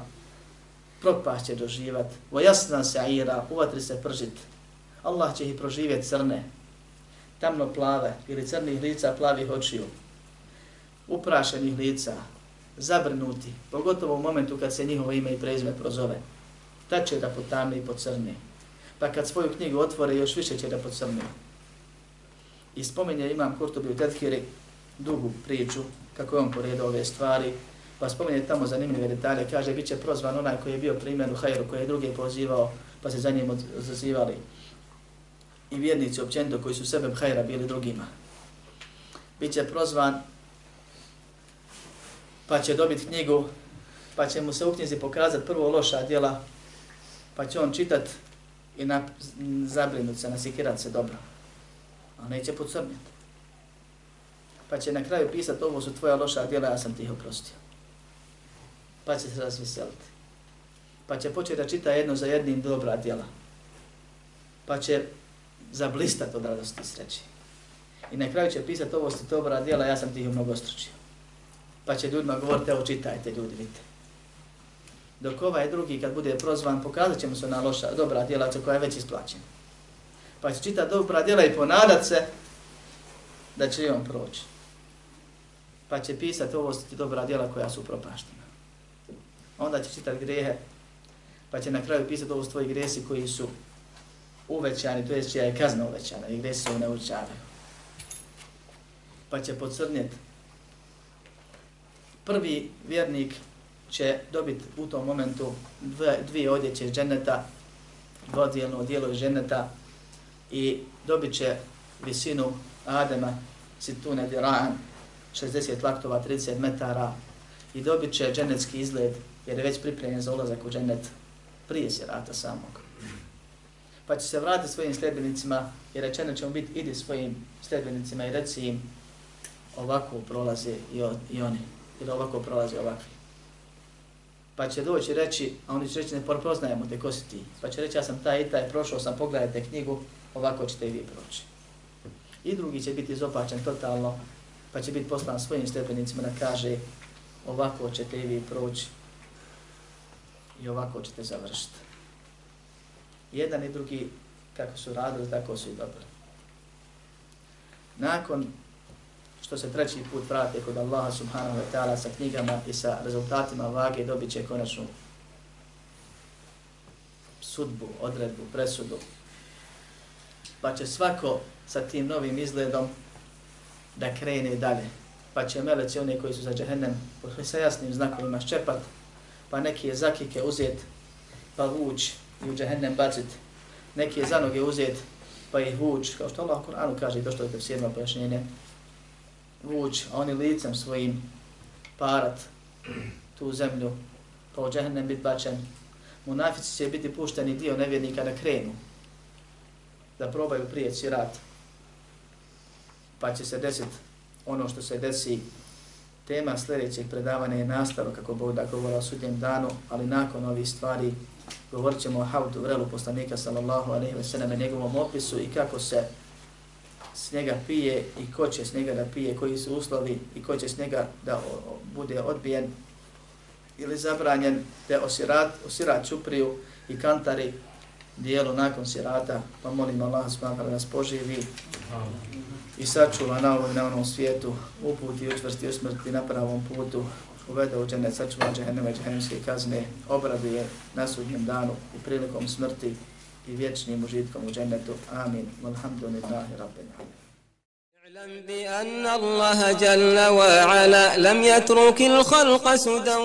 propast će doživat, vo jasna se aira, uvatri se pržit, Allah će ih proživjeti crne, tamno plave ili crnih lica plavih očiju, uprašenih lica, zabrnuti, pogotovo u momentu kad se njihovo ime i prezime prozove. Tad će da potamne i pocrne. Pa kad svoju knjigu otvore, još više će da pocrne. I spomenje imam Kurtobi u Tethiri dugu priču, kako je on poredao ove stvari, pa spomenje tamo zanimljive detalje, kaže, bit će prozvan onaj koji je bio primjer u Hajru, koji je drugi pozivao, pa se za njim odzazivali. I vjernici općenito koji su sebe Hajra bili drugima. Biće prozvan pa će dobiti knjigu, pa će mu se u knjizi pokazati prvo loša djela, pa će on čitat i na, zabrinut se, nasikirat se dobro. A neće pocrnjati. Pa će na kraju pisati ovo su tvoja loša djela, ja sam ti ih oprostio. Pa će se razveseliti. Pa će početi da čita jedno za jednim dobra djela. Pa će zablistat od radosti i sreći. I na kraju će pisati ovo su dobra djela, ja sam ti ih mnogo stručio pa će ljudima govoriti, evo čitajte ljudi, vidite. Dok ovaj drugi, kad bude prozvan, pokazat će mu se na loša, dobra djela koja je već isplaćena. Pa će čitati dobra djela i ponadat se da će i on proći. Pa će pisati ovo su dobra djela koja su propaštena. Onda će čitati grehe, pa će na kraju pisati ovo su tvoji gresi koji su uvećani, to je čija je kazna uvećana i gresi se ne uvećavaju. Pa će pocrnjeti prvi vjernik će dobiti u tom momentu dve, dvije odjeće iz dženeta, dvodijelno dijelo iz dženeta i dobit će visinu Adema, situne diraan, 60 laktova, 30 metara i dobit će dženetski izgled jer je već pripremljen za ulazak u dženet prije sirata samog. Pa će se vratiti svojim sljedbenicima i rečeno će mu biti idi svojim sljedbenicima i reci im ovako prolaze i, i oni ili ovako prolazi ovakvi. pa će doći reći, a oni će reći ne prepoznajemo te ko si ti. Pa će reći ja sam taj i taj, prošao sam, pogledajte knjigu, ovako ćete i vi proći. I drugi će biti izopačen totalno, pa će biti poslan svojim stepenicima da kaže ovako ćete i vi proći i ovako ćete završiti. Jedan i drugi kako su radili, tako su i dobili. Nakon što se treći put vrate kod Allaha subhanahu wa ta'ala sa knjigama i sa rezultatima vage, dobit će konačnu sudbu, odredbu, presudu. Pa će svako sa tim novim izgledom da krene dalje. Pa će meleci oni koji su za džehennem sa jasnim znakovima ščepat, pa neki je zakike uzet, pa vuć i u džehennem bacit. Neki je za noge uzet, pa ih vuć, kao što Allah u Kur'anu kaže, to što je tefsirno pojašnjenje, vuć, a oni licem svojim parat tu zemlju, pa u džehennem bit bačen. Munafici će biti pušteni dio nevjernika da krenu, da probaju prijeći rat, pa će se desiti ono što se desi. Tema sljedećeg predavanja je nastalo kako Bog da govora o sudnjem danu, ali nakon ovih stvari govorit ćemo o haudu vrelu poslanika sallallahu alaihi ve sallam njegovom opisu i kako se s njega pije i ko će s njega da pije, koji su uslovi i ko će s njega da bude odbijen ili zabranjen te osirat, osirat čupriju i kantari dijelu nakon sirata, pa molim Allah subhanahu da nas poživi i sačuva na ovom na onom svijetu, uputi i učvrsti usmrti na pravom putu, uvede u džene, sačuva džehenneme džehennemske kazne, obraduje na sudnjem danu i prilikom smrti. I vječnim užitkom u džennetu. Amin. Walhamdulillahi rabbil alamin. اعلم بأن الله جل وعلا لم يترك الخلق سدى